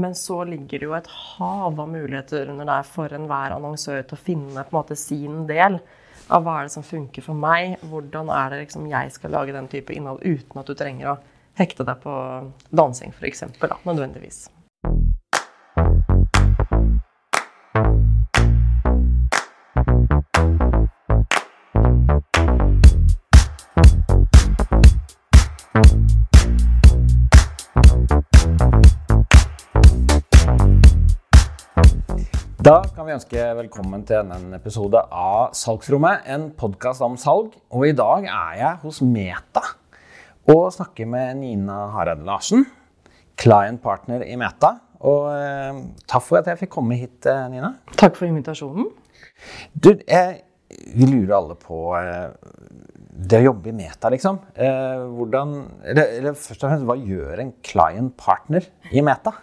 men så ligger det jo et hav av muligheter under der for enhver annonsør til å finne på en måte sin del av hva er det som funker for meg. Hvordan er det liksom jeg skal lage den type innhold uten at du trenger å hekte deg på dansing, f.eks. Nødvendigvis. Da kan vi ønske velkommen til enda en episode av Salgsrommet, en podkast om salg. Og i dag er jeg hos Meta og snakker med Nina Hareide Larsen, client partner i Meta. Og eh, takk for at jeg fikk komme hit, eh, Nina. Takk for invitasjonen. Du, jeg, vi lurer alle på eh, det å jobbe i Meta, liksom. Eh, hvordan, eller, eller først og fremst, hva gjør en client partner i Meta?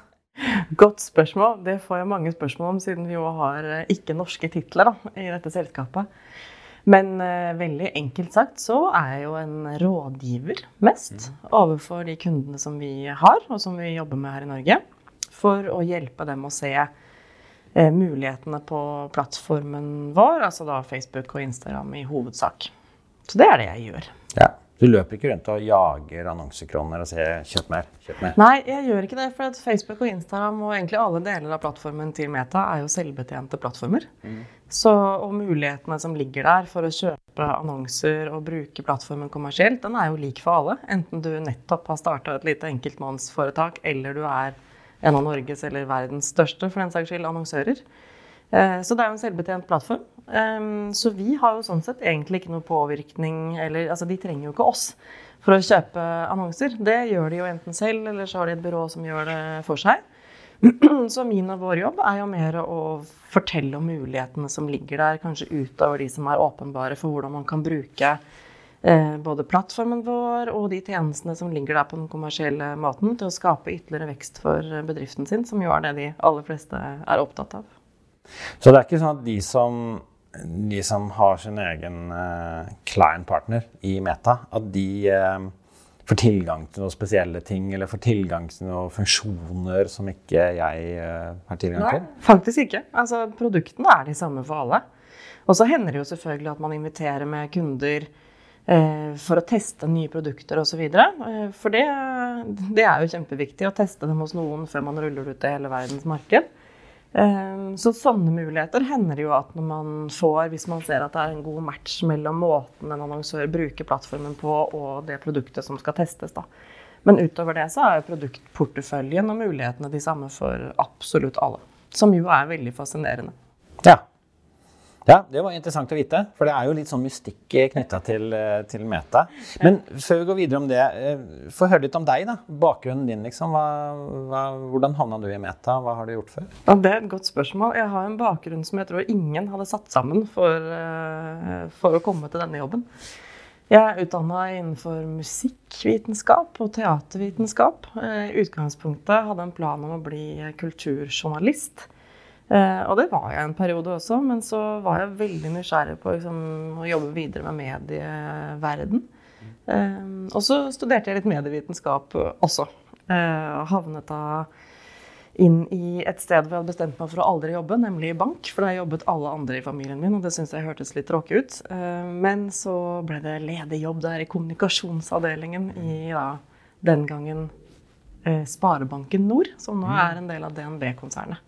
Godt spørsmål. Det får jeg mange spørsmål om, siden vi jo har eh, ikke-norske titler da, i dette selskapet. Men eh, veldig enkelt sagt så er jeg jo en rådgiver mest overfor de kundene som vi har, og som vi jobber med her i Norge. For å hjelpe dem å se eh, mulighetene på plattformen vår, altså da Facebook og Instagram i hovedsak. Så det er det jeg gjør. Ja. Du løper ikke rundt og jager annonsekroner og sier 'kjøp mer', kjøp mer? Nei, jeg gjør ikke det. For at Facebook og Instagram og egentlig alle deler av plattformen til Meta er jo selvbetjente plattformer. Mm. Så, og mulighetene som ligger der for å kjøpe annonser og bruke plattformen kommersielt, den er jo lik for alle. Enten du nettopp har starta et lite enkeltmannsforetak, eller du er en av Norges eller verdens største for den saks skyld annonsører. Eh, så det er jo en selvbetjent plattform. Så vi har jo sånn sett egentlig ikke noe påvirkning eller Altså, de trenger jo ikke oss for å kjøpe annonser. Det gjør de jo enten selv, eller så har de et byrå som gjør det for seg. Så min og vår jobb er jo mer å fortelle om mulighetene som ligger der, kanskje utover de som er åpenbare for hvordan man kan bruke eh, både plattformen vår og de tjenestene som ligger der på den kommersielle måten, til å skape ytterligere vekst for bedriften sin, som jo er det de aller fleste er opptatt av. Så det er ikke sånn at de som, de som har sin egen uh, client-partner i Meta, at de uh, får tilgang til noen spesielle ting, eller får tilgang til noen funksjoner som ikke jeg uh, har tilgang Nei, til? Faktisk ikke. Altså, produktene er de samme for alle. Og så hender det jo selvfølgelig at man inviterer med kunder eh, for å teste nye produkter osv. Eh, for det, det, er jo kjempeviktig å teste dem hos noen før man ruller ut til hele verdens marked. Ehm, så sånne muligheter hender jo at når man får, hvis man ser at det er en god match mellom måten en annonsør bruker plattformen på og det produktet som skal testes. da. Men utover det så er produktporteføljen og mulighetene de samme for absolutt alle. Som jo er veldig fascinerende. Ja. Ja, Det var interessant å vite, for det er jo litt sånn mystikk knytta til, eh, til, Meta. Men før vi går videre om det, eh, få høre litt om deg. da. Bakgrunnen din, liksom. Hva, hva, hvordan havna du i Meta? Hva har du gjort før? Ja, det er et godt spørsmål. Jeg har en bakgrunn som jeg tror ingen hadde satt sammen for, eh, for å komme til denne jobben. Jeg er utdanna innenfor musikkvitenskap og teatervitenskap. I utgangspunktet hadde jeg en plan om å bli kulturjournalist. Eh, og det var jeg en periode også, men så var jeg veldig nysgjerrig på liksom, å jobbe videre med medieverden. Eh, og så studerte jeg litt medievitenskap også. Eh, havnet da inn i et sted hvor jeg hadde bestemt meg for å aldri jobbe, nemlig i bank. For da jobbet alle andre i familien min, og det syntes jeg hørtes litt tråkig ut. Eh, men så ble det ledig jobb der i kommunikasjonsavdelingen i da, den gangen eh, Sparebanken Nord, som nå er en del av DNB-konsernet.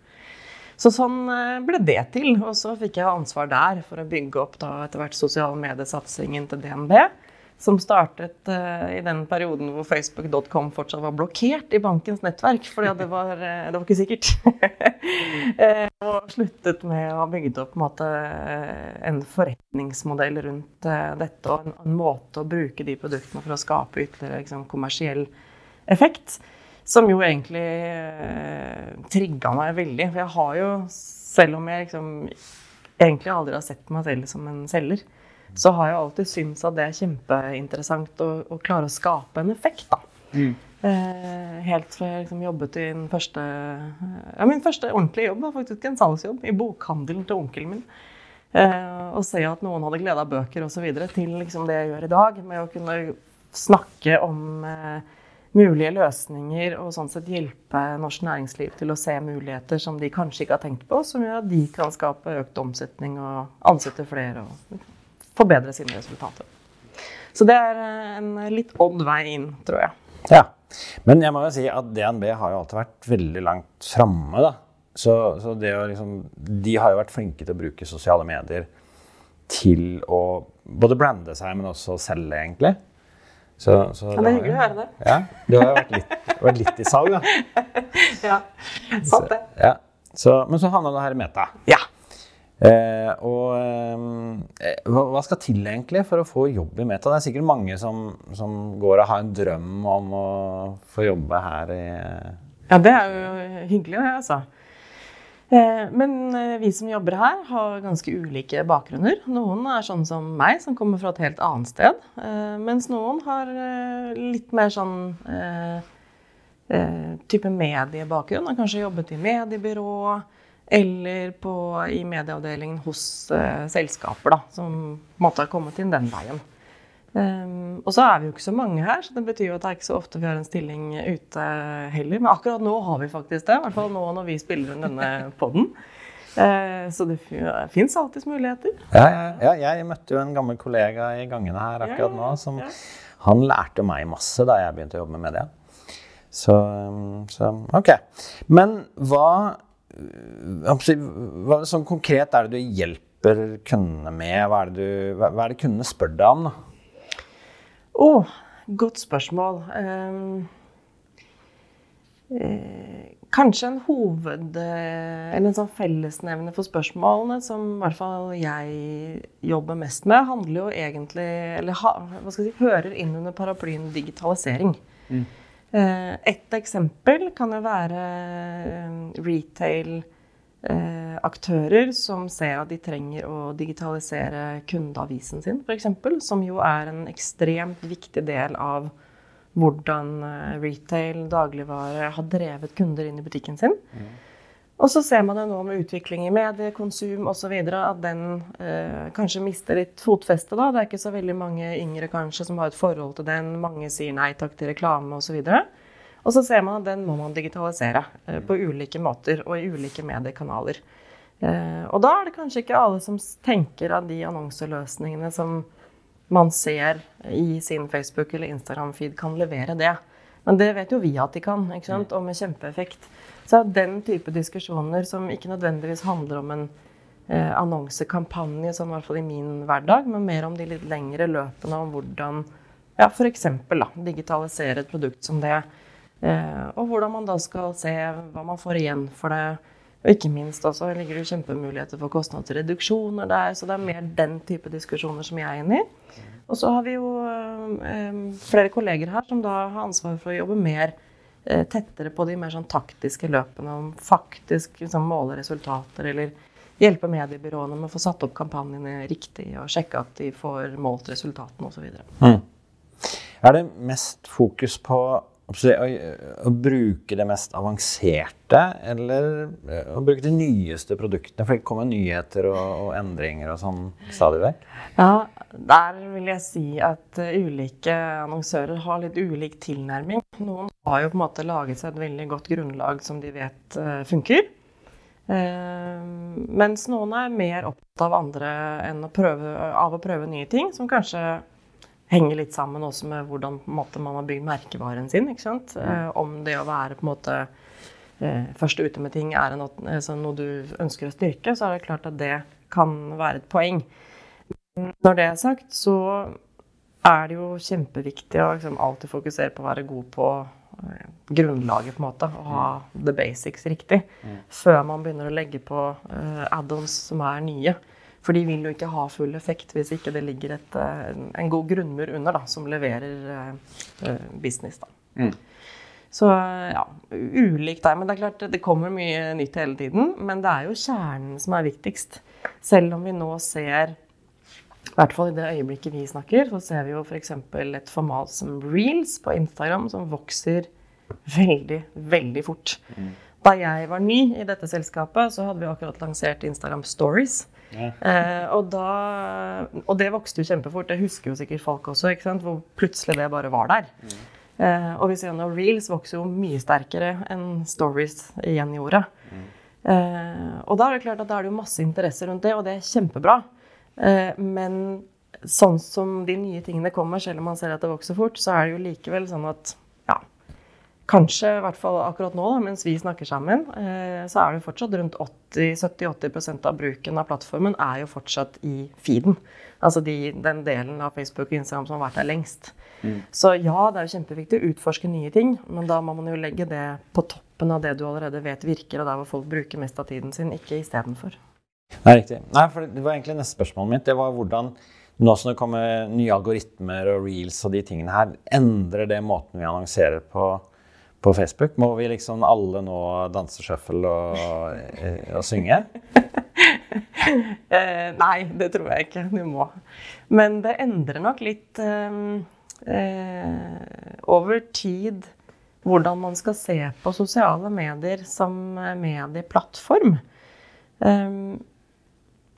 Så sånn eh, ble det til. Og så fikk jeg ansvar der for å bygge opp da etter hvert sosiale mediesatsingen til DNB. Som startet uh, i den perioden hvor Facebook.com fortsatt var blokkert i bankens nettverk. For det, uh, det var ikke sikkert. og sluttet med å ha bygd opp en, måte, en forretningsmodell rundt dette. Og en, en, måte å bruke de produktene for å skape ytterligere liksom, kommersiell effekt. Som jo egentlig eh, trigga meg veldig. For jeg har jo, selv om jeg liksom egentlig aldri har sett meg selv som en selger, så har jeg alltid syntes at det er kjempeinteressant å, å klare å skape en effekt, da. Mm. Eh, helt fra jeg liksom jobbet i den første ja, Min første ordentlige jobb var faktisk en salgsjobb i bokhandelen til onkelen min. Eh, og se at noen hadde glede av bøker osv. til liksom det jeg gjør i dag, med å kunne snakke om eh, mulige løsninger og sånn sett hjelpe norsk næringsliv til å se muligheter som de kanskje ikke har tenkt på, som gjør at de kan skape økt omsetning og ansette flere og forbedre sine resultater. Så det er en litt odd vei inn, tror jeg. Ja. Men jeg må jo si at DNB har jo alltid vært veldig langt framme, da. Så, så liksom De har jo vært flinke til å bruke sosiale medier til å både brande seg, men også selge, egentlig. Så, så ja, det er hyggelig å høre det. Ja, Du har jo vært litt, vært litt i salg, da. ja, sant det. Ja. Så, men så havna du her i Meta. Ja. Eh, og eh, hva, hva, skal til egentlig for å få jobb i Meta? Det er sikkert mange som, som, går og har en drøm om å få jobbe her i Ja, det er jo hyggelig, det, altså. Eh, men eh, vi som jobber her, har ganske ulike bakgrunner. Noen er sånn som meg, som kommer fra et helt annet sted. Eh, mens noen har litt mer sånn type mediebakgrunn. Har kanskje jobbet i mediebyrå eller på, i medieavdelingen hos selskaper, da, som måte har kommet inn den veien. Um, og så er vi jo ikke så mange her, så det betyr jo at det er ikke så ofte vi har en stilling ute heller. Men akkurat nå har vi faktisk det. I hvert fall nå når vi spiller inn denne poden. Uh, så det fins alltids muligheter. Ja, ja, ja, jeg møtte jo en gammel kollega i gangene her akkurat nå. som Han lærte meg masse da jeg begynte å jobbe med media. Så, så OK. Men hva, hva sånn konkret er det du hjelper kundene med? Hva er det, du, hva er det kundene spør deg om? da? Å, oh, godt spørsmål. Um, eh, kanskje en hoved... Eh, eller en sånn fellesnevne for spørsmålene som i hvert fall jeg jobber mest med, handler jo egentlig Eller ha, hva skal jeg si, hører inn under paraplyen digitalisering. Mm. Eh, et eksempel kan jo være eh, retail aktører som ser at de trenger å digitalisere kundeavisen sin, f.eks., som jo er en ekstremt viktig del av hvordan eh, retail, dagligvare, har drevet kunder inn i butikken sin. Mm. Og så ser man det nå med utvikling i mediekonsum osv. at den eh, kanskje mister litt fotfeste. da. Det er ikke så veldig mange yngre kanskje som har et forhold til den. Mange sier nei takk til reklame osv. Og, så og så ser man at den må man digitalisere eh, på ulike måter og i ulike mediekanaler. Eh, og da er det kanskje ikke alle som tenker at de annonseløsningene som man ser i sin Facebook- eller Instagram-feed, kan levere det. Men det vet jo vi at de kan, ikke sant? og med kjempeeffekt. Så den type diskusjoner som ikke nødvendigvis handler om en eh, annonsekampanje, sånn i hvert fall i min hverdag, men mer om de litt lengre løpene om hvordan ja, f.eks. digitalisere et produkt som det Eh, og hvordan man da skal se hva man får igjen for det. Og ikke minst også ligger det kjempemuligheter for kostnadsreduksjoner der. Så det er mer den type diskusjoner som jeg er inne i. Og så har vi jo eh, flere kolleger her som da har ansvar for å jobbe mer eh, tettere på de mer sånn taktiske løpene. Om faktisk liksom, måle resultater eller hjelpe mediebyråene med å få satt opp kampanjene riktig og sjekke at de får målt resultatene osv. Mm. Er det mest fokus på å, å, bruke det mest avanserte, eller eh, å bruke de nyeste produktene? For det kommer nyheter og, og endringer og sånn stadig vekk. Ja, der vil jeg si at uh, ulike annonsører har litt ulik tilnærming. Noen har jo på en måte laget seg et veldig godt grunnlag som de vet funker. Mens noen er mer opptatt av andre enn å prøve, av å prøve nye ting, som kanskje henger litt sammen også med hvordan måte, man har bygd merkevaren sin. ikke sant? Mm. Eh, om det å være på en måte eh, først ute med ting er noe, altså noe, du ønsker å styrke, så er det klart at det kan være et poeng. Når det er sagt, så er det jo kjempeviktig å liksom, alltid fokusere på å være god på eh, grunnlaget, på en måte, og ha mm. the basics riktig, mm. før man begynner å legge på uh, add-ons som er nye. For de vil jo ikke ha full effekt hvis ikke det ligger et, eh, en god grunnmur under da, som leverer uh, business. Da. Mm. Så ja, ulikt der. Men det er klart, det kommer mye nytt hele tiden. Men det er jo kjernen som er viktigst. Selv om vi nå ser i hvert fall i det øyeblikket vi snakker, så ser vi jo f.eks. et format som reels på Instagram som vokser veldig, veldig fort. Mm. Da jeg var ny i dette selskapet, så hadde vi akkurat lansert Instagram Stories. Eh, og, da, og, det vokste jo kjempefort. Det husker jo sikkert folk også, hvor plutselig det bare var der. Mm. Eh, og vi ser nå reels vokser jo mye sterkere enn stories igjen gjorde. Eh, og da er det klart at da er det jo masse interesse rundt det, og det er kjempebra. Eh, men sånn som de nye tingene kommer, selv om man ser at det vokser fort, så er det jo likevel sånn at kanskje i hvert fall akkurat nå, da, mens vi snakker sammen, eh, så er det fortsatt rundt 70-80% av bruken av plattformen er jo fortsatt i feeden. Altså de, den delen av Facebook og Instagram som har vært der lengst. Mm. Så ja, det er jo kjempeviktig å utforske nye ting, men da må man jo legge det på toppen av det du allerede vet virker, og der hvor folk bruker mest av tiden sin, ikke istedenfor. Nei, riktig. Nei, for det var egentlig neste spørsmålet mitt. Det var hvordan nå som det kommer nye algoritmer og reels og de tingene her, endrer det måten vi annonserer på, på Facebook? Må vi liksom alle nå danse shuffle og, og synge? eh, nei, det tror jeg ikke du må. Men det endrer nok litt eh, eh, over tid hvordan man skal se på sosiale medier som medieplattform. Um,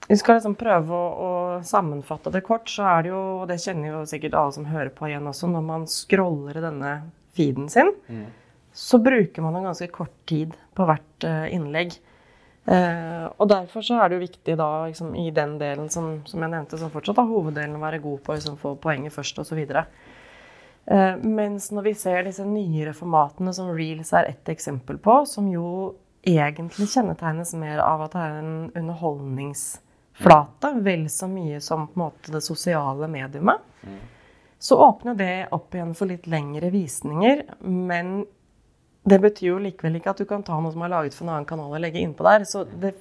vi skal liksom prøve å, å, sammenfatte det kort, så er det jo, og det kjenner jo sikkert alle som hører på igjen også, når man scroller i denne feeden sin, mm. Så bruker man en ganske kort tid på hvert uh, innlegg. Uh, og derfor så er det jo viktig da liksom, i den delen som, som, jeg nevnte, som fortsatt har hoveddelen å være god på, liksom, få poenget først osv. Uh, eh, mens når vi ser disse nyere formatene, som reels er ett eksempel på, som jo egentlig kjennetegnes mer av at det er en underholdningsflate, vel så mye som på en måte det sosiale mediumet. Mm. Så åpner det opp igjen for litt lengre visninger, men det betyr jo likevel ikke at du kan ta noe som er laget for en annen kanal og legge innpå der. Så det,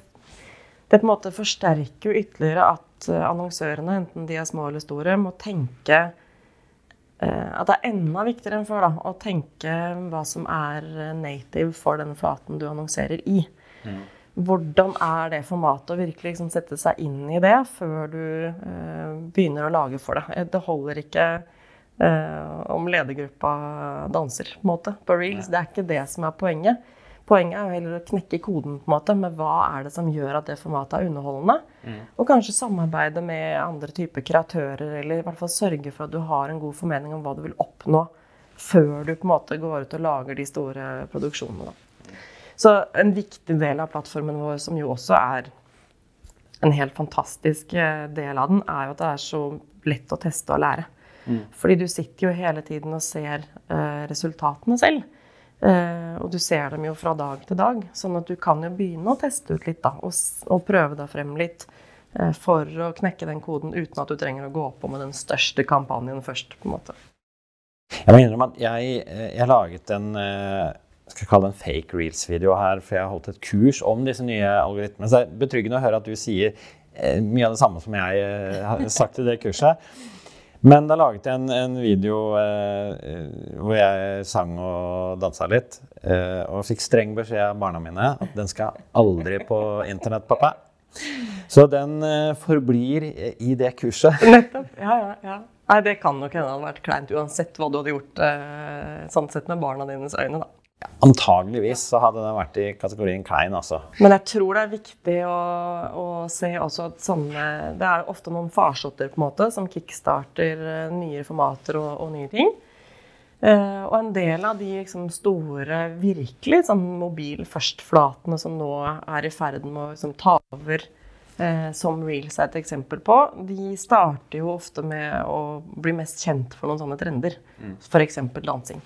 det, på en måte forsterker jo ytterligere at eh, annonsørene, enten de er små eller store, må tenke eh, at det er enda viktigere enn før da, å tenke hva som er native for den flaten du annonserer i. Mm hvordan er det formatet, å virkelig liksom sette seg inn i det før du eh, begynner å lage for det. Eh, det holder ikke eh, om ledergruppa danser på en måte, på reels. Det er ikke det som er poenget. Poenget er heller å knekke koden på en måte, med hva er det som gjør at det formatet er underholdende. Mm. Og kanskje samarbeide med andre typer kreatører, eller i hvert fall sørge for at du har en god formening om hva du vil oppnå før du på en måte går ut og lager de store produksjonene. Da. Så en viktig del av plattformen vår, som jo også er en helt fantastisk eh, del av den, er jo at det er så lett å teste og lære. Mm. Fordi du sitter jo hele tiden og ser uh, resultatene selv. Uh, og du ser dem jo fra dag til dag. Sånn at du kan jo begynne å teste ut litt, da. Og, og prøve deg frem litt uh, for å knekke den koden uten at du trenger å gå på med den største kampanjen først. på en måte. Jeg må innrømme at jeg, jeg laget en skal kalle det en fake reels-video her, for jeg har holdt et kurs om disse nye algoritmene. Så det er betryggende å høre at du sier eh, mye av det samme som jeg eh, har sagt i det kurset. Men da laget jeg en, en video eh, hvor jeg sang og dansa litt. Eh, og fikk streng beskjed av barna mine at den skal aldri på internett, pappa. Så den eh, forblir i det kurset. Nettopp. Ja, ja, ja. Nei, det kan nok hende hadde vært kleint uansett hva du hadde gjort eh, sånn sett med barna dines øyne, da. Antageligvis så hadde den vært i kategorien klein, altså. Men jeg tror det er viktig å, å se også at sånne Det er ofte noen farsotter på en måte som kickstarter eh, nye formater og, og nye ting. Uh, og en del av de liksom, store, virkelig sånn mobil først-flatene som nå er i ferd med å liksom, ta over, uh, som Reels er et eksempel på, de starter jo ofte med å bli mest kjent for noen sånne trender. Mm. F.eks. dansing.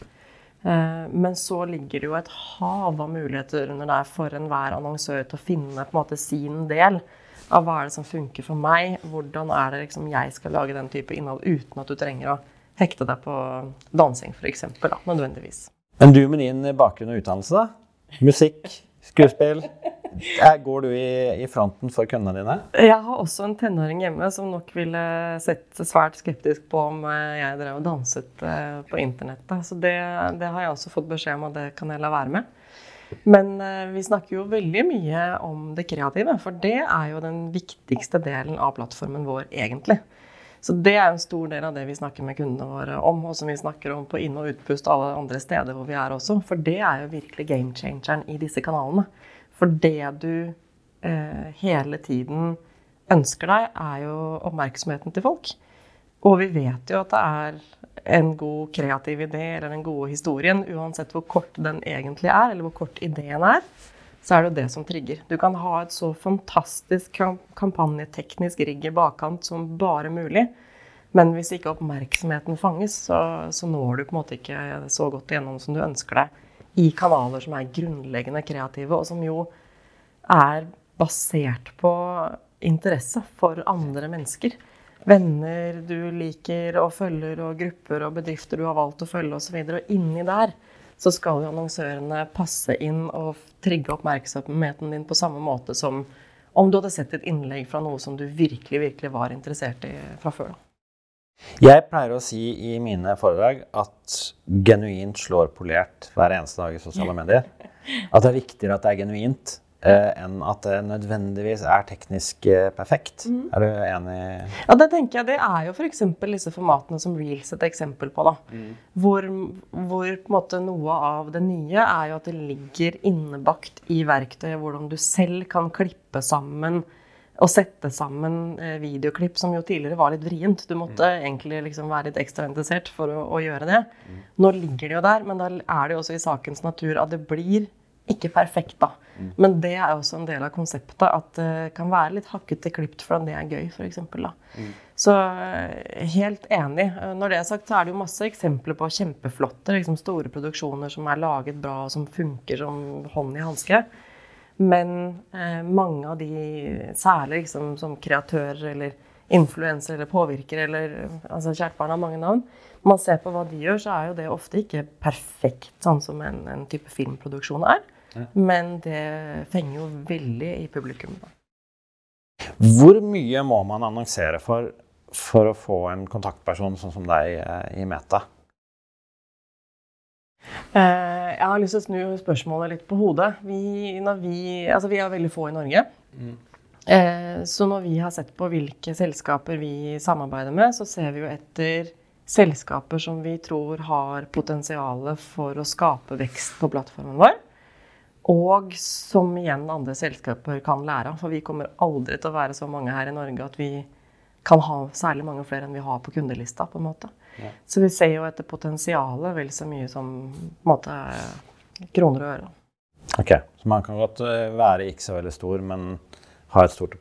Eh, men så ligger det jo et hav av muligheter under der for enhver annonsør til å finne måte sin del av hva er det som funker for meg. Hvordan er det liksom jeg skal lage den type innhold uten at du trenger å hekte deg på dansing, f.eks. Nødvendigvis. Men du med din bakgrunn og utdannelse, da? Musikk, skuespill? Går du i, i, fronten for kundene dine? Jeg har også en tenåring hjemme som nok ville sett svært skeptisk på om eh, jeg drev og danset eh, på internettet. Så det, det har jeg også fått beskjed om og det kan jeg la være med. Men eh, vi snakker jo veldig mye om det kreative, for det er jo den viktigste delen av plattformen vår, egentlig. Så det er en stor del av det vi snakker med kundene våre om, og som vi snakker om på inn- og utpust alle andre steder hvor vi er også. For det er jo virkelig game changeren i disse kanalene. For det du eh, hele tiden ønsker deg, er jo oppmerksomheten til folk. Og vi vet jo at det er en god kreativ idé eller den gode historien, uansett hvor kort den egentlig er, eller hvor kort ideen er, så er det jo det som trigger. Du kan ha et så fantastisk kampanjeteknisk rigg i bakkant som bare mulig. Men hvis ikke oppmerksomheten fanges, så, så, når du på en måte ikke så godt igjennom som du ønsker deg i kanaler som er grunnleggende kreative, og som jo er basert på interesse for andre mennesker. Venner du liker og følger, og grupper og bedrifter du har valgt å følge osv. Og, så og inni der så skal jo annonsørene passe inn og trigge oppmerksomheten din på samme måte som om du hadde sett et innlegg fra noe som du virkelig, virkelig var interessert i fra før. Jeg pleier å si i mine foredrag at genuint slår polert hver eneste dag i sosiale medier. At det er viktigere at det er genuint eh, enn at det nødvendigvis er teknisk eh, perfekt. Mm. Er du enig? Ja, det tenker jeg. Det er jo f.eks. disse formatene som Reels et eksempel på. da. Mm. Hvor, hvor, måte noe av det nye er jo at det ligger innebakt i verktøyet hvordan du selv kan klippe sammen og sette sammen eh, videoklipp som jo tidligere var litt vrient. Du måtte mm. egentlig liksom være litt ekstra interessert for å, å gjøre det. Mm. Nå ligger det jo der, men da er det jo også i sakens natur at det blir ikke perfekt, da. Mm. Men det er også en del av konseptet at det kan være litt hakkete klipt fordi det er gøy, f.eks. Mm. Så eh, helt enig. Når det er sagt, så er det jo masse eksempler på kjempeflotte liksom store produksjoner som er laget bra, og som funker som hånd i hanske. Men eh, mange av de, særlig liksom, som kreatører eller influensere eller påvirkere eller altså Kjært barn har mange navn. man ser på hva de gjør, så er jo det ofte ikke perfekt, sånn som en, en type filmproduksjon er. Men det fenger jo veldig i publikum. Da. Hvor mye må man annonsere for for å få en kontaktperson sånn som deg eh, i Meta? Eh, jeg har lyst til å snu spørsmålet litt på hodet. Vi, vi, altså vi er veldig få i Norge. Mm. Så når vi har sett på hvilke selskaper vi samarbeider med, så ser vi jo etter selskaper som vi tror har potensial for å skape vekst på plattformen vår. Og som igjen andre selskaper kan lære av. For vi kommer aldri til å være så mange her i Norge at vi kan ha særlig mange flere enn vi har på kundelista. på en måte. Ja. Så vi ser jo etter potensialet vel så mye som måte, kroner og øre. Ok, Så man kan godt eh, være ikke så veldig stor, men har et stort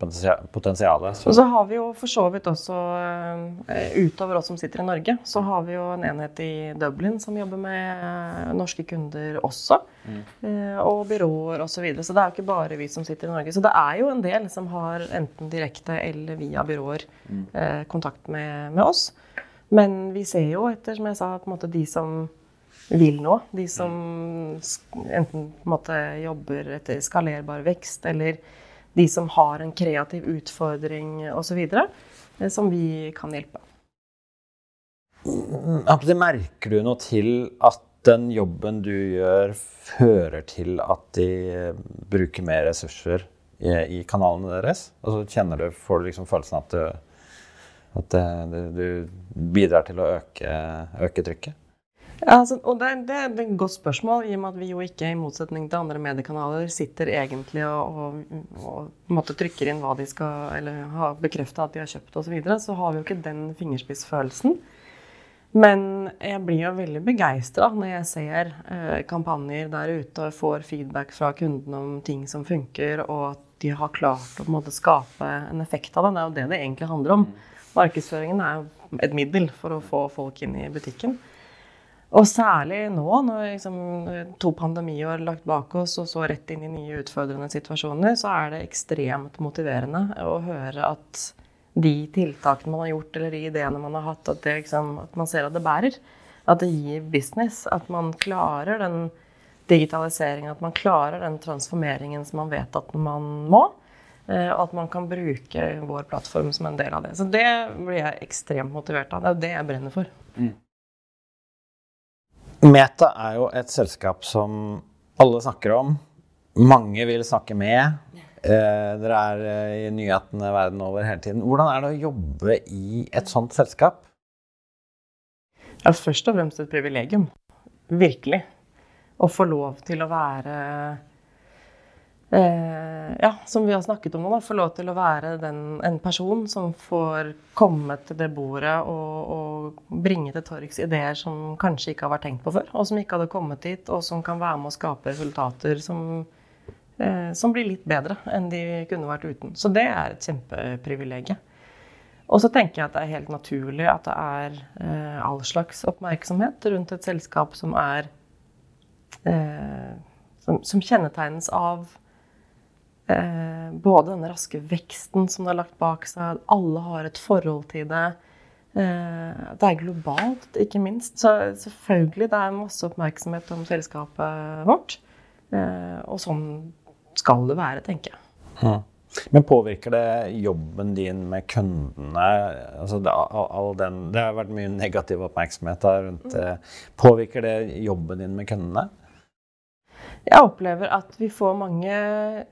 potensial. Så. Og så har vi jo for så vidt også, uh, utover oss som sitter i Norge, så har vi jo en enhet i Dublin som jobber med uh, norske kunder også. Mm. Og byråer osv. Så, videre. så det er jo ikke bare vi som sitter i Norge. Så det er jo en del som har enten direkte eller via byråer mm. kontakt med, med, oss. Men vi ser jo etter, som jeg sa, på en måte de som vil nå. De som enten på en måte jobber etter skalerbar vekst eller de som har en kreativ utfordring osv., eh, som vi kan hjelpe. Merker du noe til at den jobben du gjør, fører til at de eh, bruker mer ressurser i kanalene deres? Altså, kjenner du, Får du liksom følelsen at, du, at det, du bidrar til å øke, øke trykket? Ja, altså, og det, det, er et godt spørsmål, i og med at vi jo ikke, i motsetning til andre mediekanaler, sitter egentlig og, og, og trykker inn hva de skal Eller har bekrefta at de har kjøpt osv., så, videre, så har vi jo ikke den fingerspissfølelsen. Men jeg blir jo veldig begeistra når jeg ser eh, kampanjer der ute og får feedback fra kundene om ting som funker, og at de har klart å måte, skape en effekt av det. Det er jo det det egentlig handler om. Markedsføringen er et middel for å få folk inn i butikken. Og særlig nå, når liksom, to pandemiår lagt bak oss og så rett inn i nye utfordrende situasjoner, så er det ekstremt motiverende å høre at de tiltakene man har gjort, eller de ideene man har hatt, at, det, liksom, at man ser at det bærer. At det gir business. At man klarer den digitaliseringen, at man klarer den transformeringen som man vet at man må. Eh, og at man kan bruke vår plattform som en del av det. Så det blir jeg ekstremt motivert av. Det er jo det jeg brenner for. Mm. Meta er jo et selskap som alle snakker om. Mange vil snakke med. Eh, dere er eh, i nyhetene verden over hele tiden. Hvordan er det å jobbe i et sånt selskap? Ja, først og fremst et privilegium. Virkelig. Å få lov til å være ja, som vi har snakket om nå, få lov til å være den, en person som får komme til det bordet og, og bringe til torgs ideer som kanskje ikke har vært tenkt på før, og som ikke hadde kommet dit, og som kan være med å skape resultater som, eh, som blir litt bedre enn de kunne vært uten. Så det er et kjempeprivilegium. Og så tenker jeg at det er helt naturlig at det er eh, all slags oppmerksomhet rundt et selskap som er eh, som, som, kjennetegnes av eh, både den raske veksten som det har lagt bak seg, alle har et forhold til det. Eh, det er globalt, ikke minst. Så selvfølgelig det er masse oppmerksomhet om selskapet vårt. Eh, og sånn skal det være, tenker jeg. Mm. Men påvirker det jobben din med kundene? Altså det, den, det, har vært mye negativ oppmerksomhet rundt det. Mm. Påvirker det jobben din med kundene? Jeg opplever at vi får mange eh,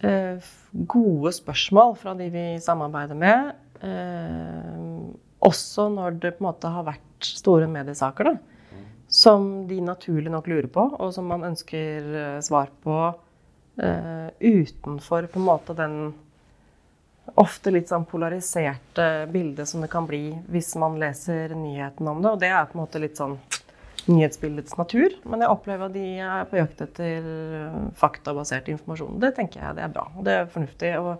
gode spørsmål fra de vi samarbeider med. Eh, også når det på en måte har vært store mediesaker, da. Som de naturlig nok lurer på, og som man ønsker eh, svar på eh, utenfor på en måte den ofte litt sånn polariserte bildet som det kan bli hvis man leser nyhetene om det. Og det er på en måte litt sånn nyhetsbildets natur. Men jeg opplever at de er på jakt etter faktabasert informasjon. Det tenker jeg det er bra. Det er fornuftig. Og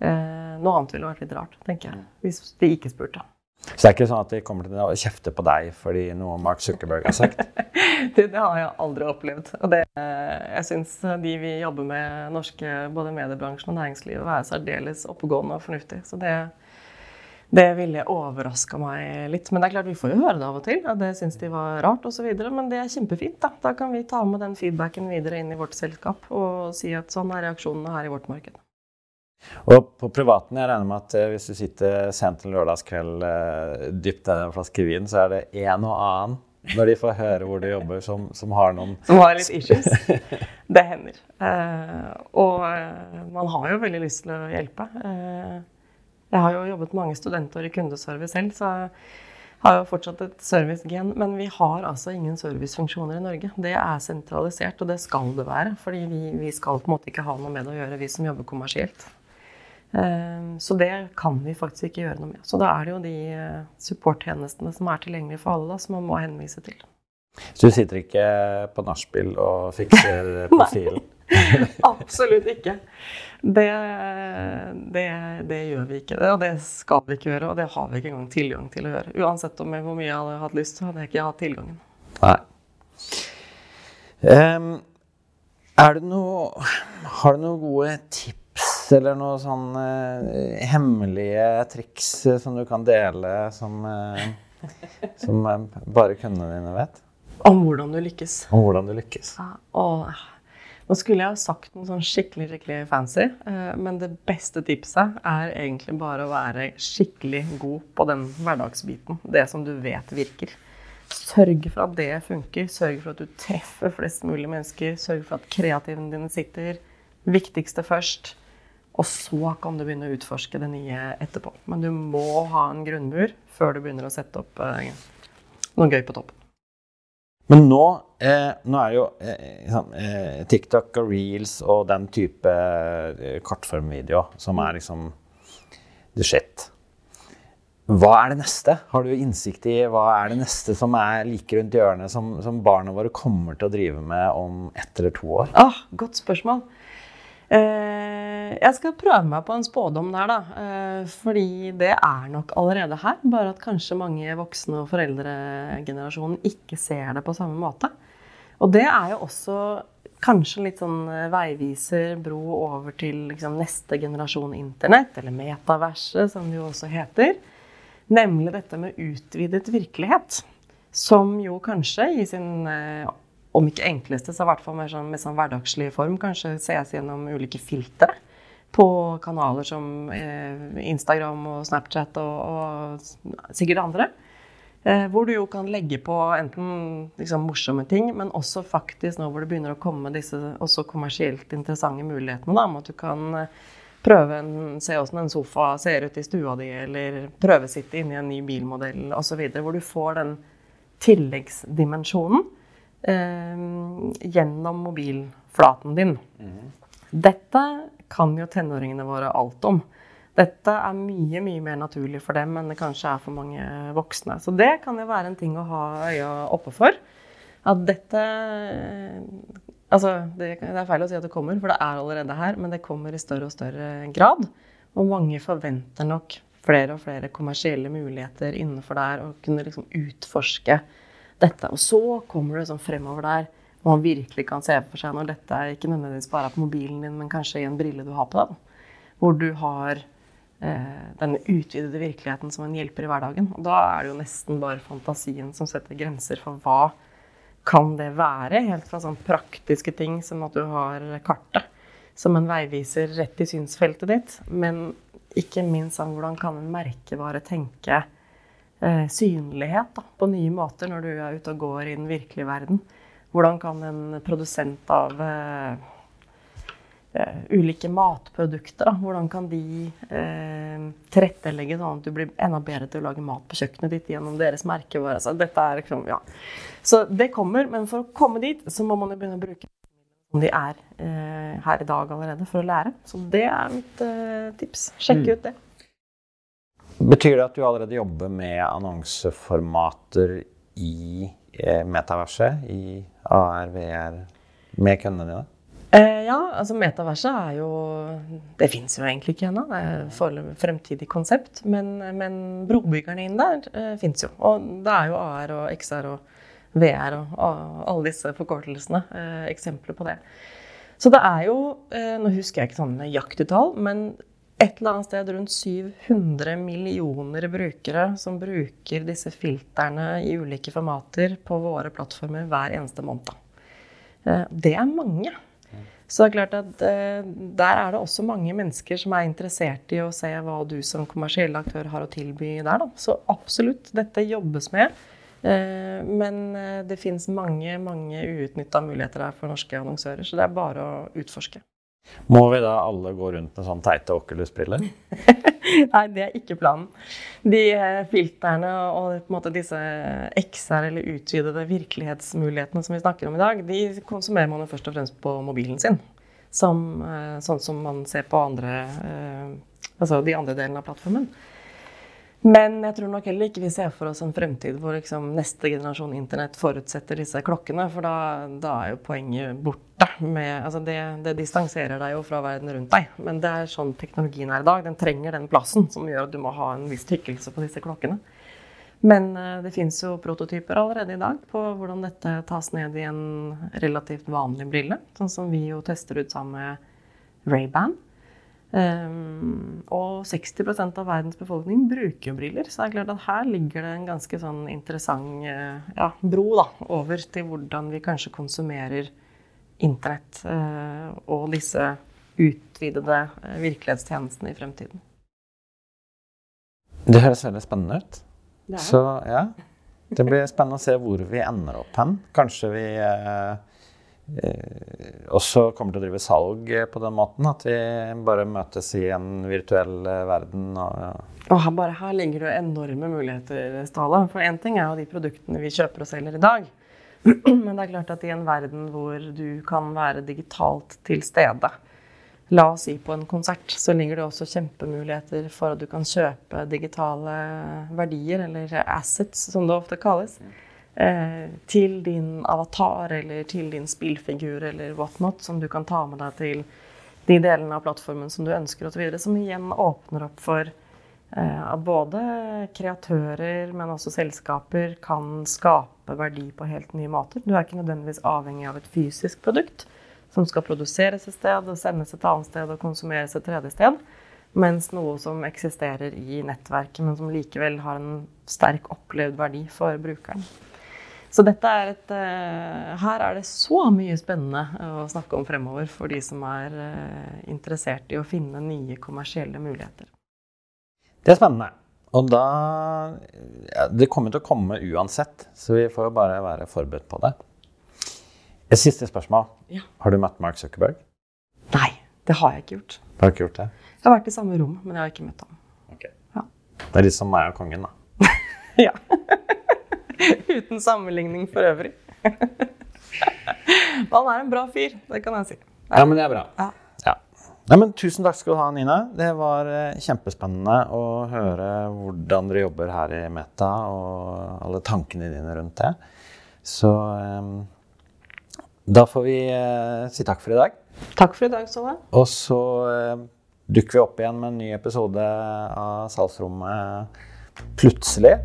eh, noe annet ville vært litt rart, tenker jeg, hvis de ikke spurte. Så det er ikke sånn at de kommer til å kjefte på deg fordi noe Mark Zuckerberg har sagt? det, det, har jeg aldri opplevd. Og det, jeg syns de vi jobber med, norske både mediebransjen og næringslivet, er særdeles oppegående og fornuftig. Så det, det ville overraska meg litt. Men det er klart vi får jo høre det av og til. Og Det syns de var rart osv. Men det er kjempefint. Da. da kan vi ta med den feedbacken videre inn i vårt selskap og si at sånn er reaksjonene her i vårt marked. Og på privaten, jeg regner med at eh, hvis du sitter sent en lørdagskveld eh, dypt i en flaske vin, så er det en og annen når de får høre hvor du jobber, som, som har noen Som har litt issues. Det hender. Eh, og man har jo veldig lyst til å hjelpe. Eh, jeg har jo jobbet mange studenter i kundeservice selv, så jeg har jo fortsatt et servicegen. Men vi har altså ingen servicefunksjoner i Norge. Det er sentralisert, og det skal det være. Fordi vi, vi skal på en måte ikke ha noe med det å gjøre, vi som jobber kommersielt. Ehm, så det kan vi faktisk ikke gjøre noe med. Så da er det jo de eh, supporttjenestene som er tilgjengelige for alle, som man må henvise til. Så du sitter ikke på nachspiel og fikser profilen? Absolutt ikke. Det, det, det, gjør vi ikke. Og det skal vi ikke gjøre, og det har vi ikke engang tilgang til å gjøre. Uansett om jeg, hvor mye jeg hadde hatt lyst, så hadde jeg ikke hatt tilgangen. Nei. Um, er det noe Har du noen gode tips eller noen sånne uh, hemmelige triks uh, som du kan dele, som, uh, som bare kundene dine vet? Om hvordan du lykkes. Om hvordan du lykkes. Ja, og nå skulle jeg ha sagt noe sånn skikkelig skikkelig fancy, eh, men det beste tipset er egentlig bare å være skikkelig god på den hverdagsbiten. Det som du vet virker. Sørg for at det funker. Sørg for at du treffer flest mulig mennesker. Sørg for at kreativene dine sitter. Viktigste først. Og så kan du begynne å utforske det nye etterpå. Men du må ha en grunnmur før du begynner å sette opp eh, noe gøy på toppen. Men nå, eh, nå er jo eh, eh, TikTok og reels og den type eh, kortformvideo som er liksom the shit. Hva er det neste? Har du innsikt i hva er det neste som er like rundt hjørnet, som, som barna våre kommer til å drive med om ett eller to år? Ah, godt spørsmål. Eh, jeg skal prøve meg på en spådom der, da. Eh, fordi det er nok allerede her. Bare at kanskje mange voksne og foreldregenerasjonen ikke ser det på samme måte. Og det er jo også kanskje litt sånn veiviser, bro over til liksom, neste generasjon internett, eller metaverset, som det jo også heter. Nemlig dette med utvidet virkelighet. Som jo kanskje i sin eh, om ikke enkleste, så i hvert fall mer sånn, med sånn hverdagslig form. Kanskje ses gjennom ulike filtre på kanaler som eh, Instagram og Snapchat og, og sikkert andre. Eh, hvor du jo kan legge på enten liksom, morsomme ting, men også faktisk nå hvor det begynner å komme disse også kommersielt interessante mulighetene. Da, med at du kan eh, prøve en, se åssen en sofa ser ut i stua di, eller prøvesitte inni en ny bilmodell osv. Hvor du får den tilleggsdimensjonen gjennom mobilflaten din. Mm. Dette kan jo tenåringene våre alt om. Dette er mye mye mer naturlig for dem enn det kanskje er for mange voksne. Så det kan jo være en ting å ha øya oppe for. At dette Altså, det, det er feil å si at det kommer, for det er allerede her, men det kommer i større og større grad. Og mange forventer nok flere og flere kommersielle muligheter innenfor der, og kunne liksom utforske dette. Og så kommer det sånn fremover der hvor man virkelig kan se for seg når dette er ikke nødvendigvis bare på mobilen din, men kanskje i en brille du har på deg. Hvor du har eh, denne utvidede virkeligheten som en hjelper i hverdagen. Og da er det jo nesten bare fantasien som setter grenser for hva kan det være? Helt fra sånn praktiske ting som at du har kartet som en veiviser rett i synsfeltet ditt. Men ikke minst om hvordan kan en merkevare tenke synlighet da, på nye måter når du er ute og går i den virkelige verden. Hvordan kan en produsent av eh, uh, ulike matprodukter. Da. Hvordan kan de uh, tilrettelegge sånn at du blir enda bedre til å lage mat på kjøkkenet ditt gjennom deres merkevare. Så, dette er, liksom, ja. så det kommer, men for å komme dit så må man jo begynne å bruke om de er uh, her i dag allerede, for å lære. Så det er mitt tips. Sjekk mm. ut det. Betyr det at du allerede jobber med annonseformater i metaverset, i AR, VR, med kundene dine? Eh, ja, altså metaverset er jo Det fins jo egentlig ikke ennå. Det er et fremtidig konsept. Men, men brobyggerne inn der eh, fins jo. Og det er jo AR og XR og VR og, og alle disse forkortelsene eh, eksempler på det. Så det er jo eh, Nå husker jeg ikke sånn nøyaktige tall, men et eller annet sted rundt 700 millioner brukere som bruker disse filterne i ulike formater på våre plattformer hver eneste måned. Eh, det er mange. Så det er klart at eh, der er det også mange mennesker som er interessert i å se hva du som kommersiell aktør har å tilby der. Da. Så absolutt, dette jobbes med. Eh, men det fins mange, mange uutnytta muligheter her for norske annonsører. Så det er bare å utforske. Må vi da alle gå rundt med sånn teite Oculus-briller? Nei, det er ikke planen. De eh, filterne og måte disse XR, eller utvidede virkelighetsmulighetene som vi snakker om i dag, de konsumerer man jo først og fremst på mobilen sin. Som, eh, sånn som man ser på andre, eh, altså de andre delene av plattformen. Men jeg tror nok heller ikke vi ser for oss en fremtid hvor liksom neste generasjon internett forutsetter disse klokkene. For da, da er jo poenget borte. Med, altså det, det, distanserer deg jo fra verden rundt deg. Men det er sånn teknologien er i dag. Den trenger den plassen som gjør at du må ha en viss tykkelse på disse klokkene. Men uh, det fins jo prototyper allerede i dag på hvordan dette tas ned i en relativt vanlig brille. Sånn som vi jo tester ut sammen med Ray-Ban. Um, og 60 av verdens befolkning bruker briller. Så det er klart at her ligger det en ganske sånn interessant uh, ja, bro da, over til hvordan vi kanskje konsumerer internett uh, og disse utvidede uh, virkelighetstjenestene i fremtiden. Det høres veldig spennende ut. Så ja, det blir spennende å se hvor vi ender opp hen. Kanskje vi Eh, også kommer til å drive salg på den måten. At vi bare møtes i en virtuell eh, verden. Og, ja. og her, bare her ligger det enorme muligheter, Stala. For én ting er jo de produktene vi kjøper og selger i dag. Men det er klart at i en verden hvor du kan være digitalt til stede, la oss si på en konsert, så ligger det også kjempemuligheter for at du kan kjøpe digitale verdier, eller assets, som det ofte kalles. Eh, til din avatar eller til din spillfigur eller whatnot, som du kan ta med deg til de delene av plattformen som du ønsker, osv. Som igjen åpner opp for eh, at både kreatører, men også selskaper kan skape verdi på helt nye måter. Du er ikke nødvendigvis avhengig av et fysisk produkt som skal produseres et sted og sendes et annet sted og konsumeres et tredje sted. Mens noe som eksisterer i nettverket, men som likevel har en sterk opplevd verdi for brukeren. Så dette er et uh, Her er det så mye spennende å snakke om fremover for de som er uh, interessert i å finne nye kommersielle muligheter. Det er spennende. Og da ja, Det kommer til å komme uansett, så vi får jo bare være forberedt på det. Et siste spørsmål. Ja. Har du møtt Mark Zuckerberg? Nei, det har jeg ikke gjort. Du har ikke gjort det? Jeg har vært i samme rom, men jeg har ikke møtt ham. Okay. Ja. Det er litt som meg og kongen, da. ja. Uten sammenligning for øvrig. Han er en bra fyr, det kan jeg si. Ja, men det er bra. Ja. Nei, men Tusen takk skal du ha, Nina. Det var eh, kjempespennende å høre hvordan dere jobber her i Meta, og alle tankene dine rundt det. Så um, da får vi uh, si takk for i dag. Takk for i dag, Ståle. Og så uh, dukker vi opp igjen med en ny episode av Salgsrommet plutselig.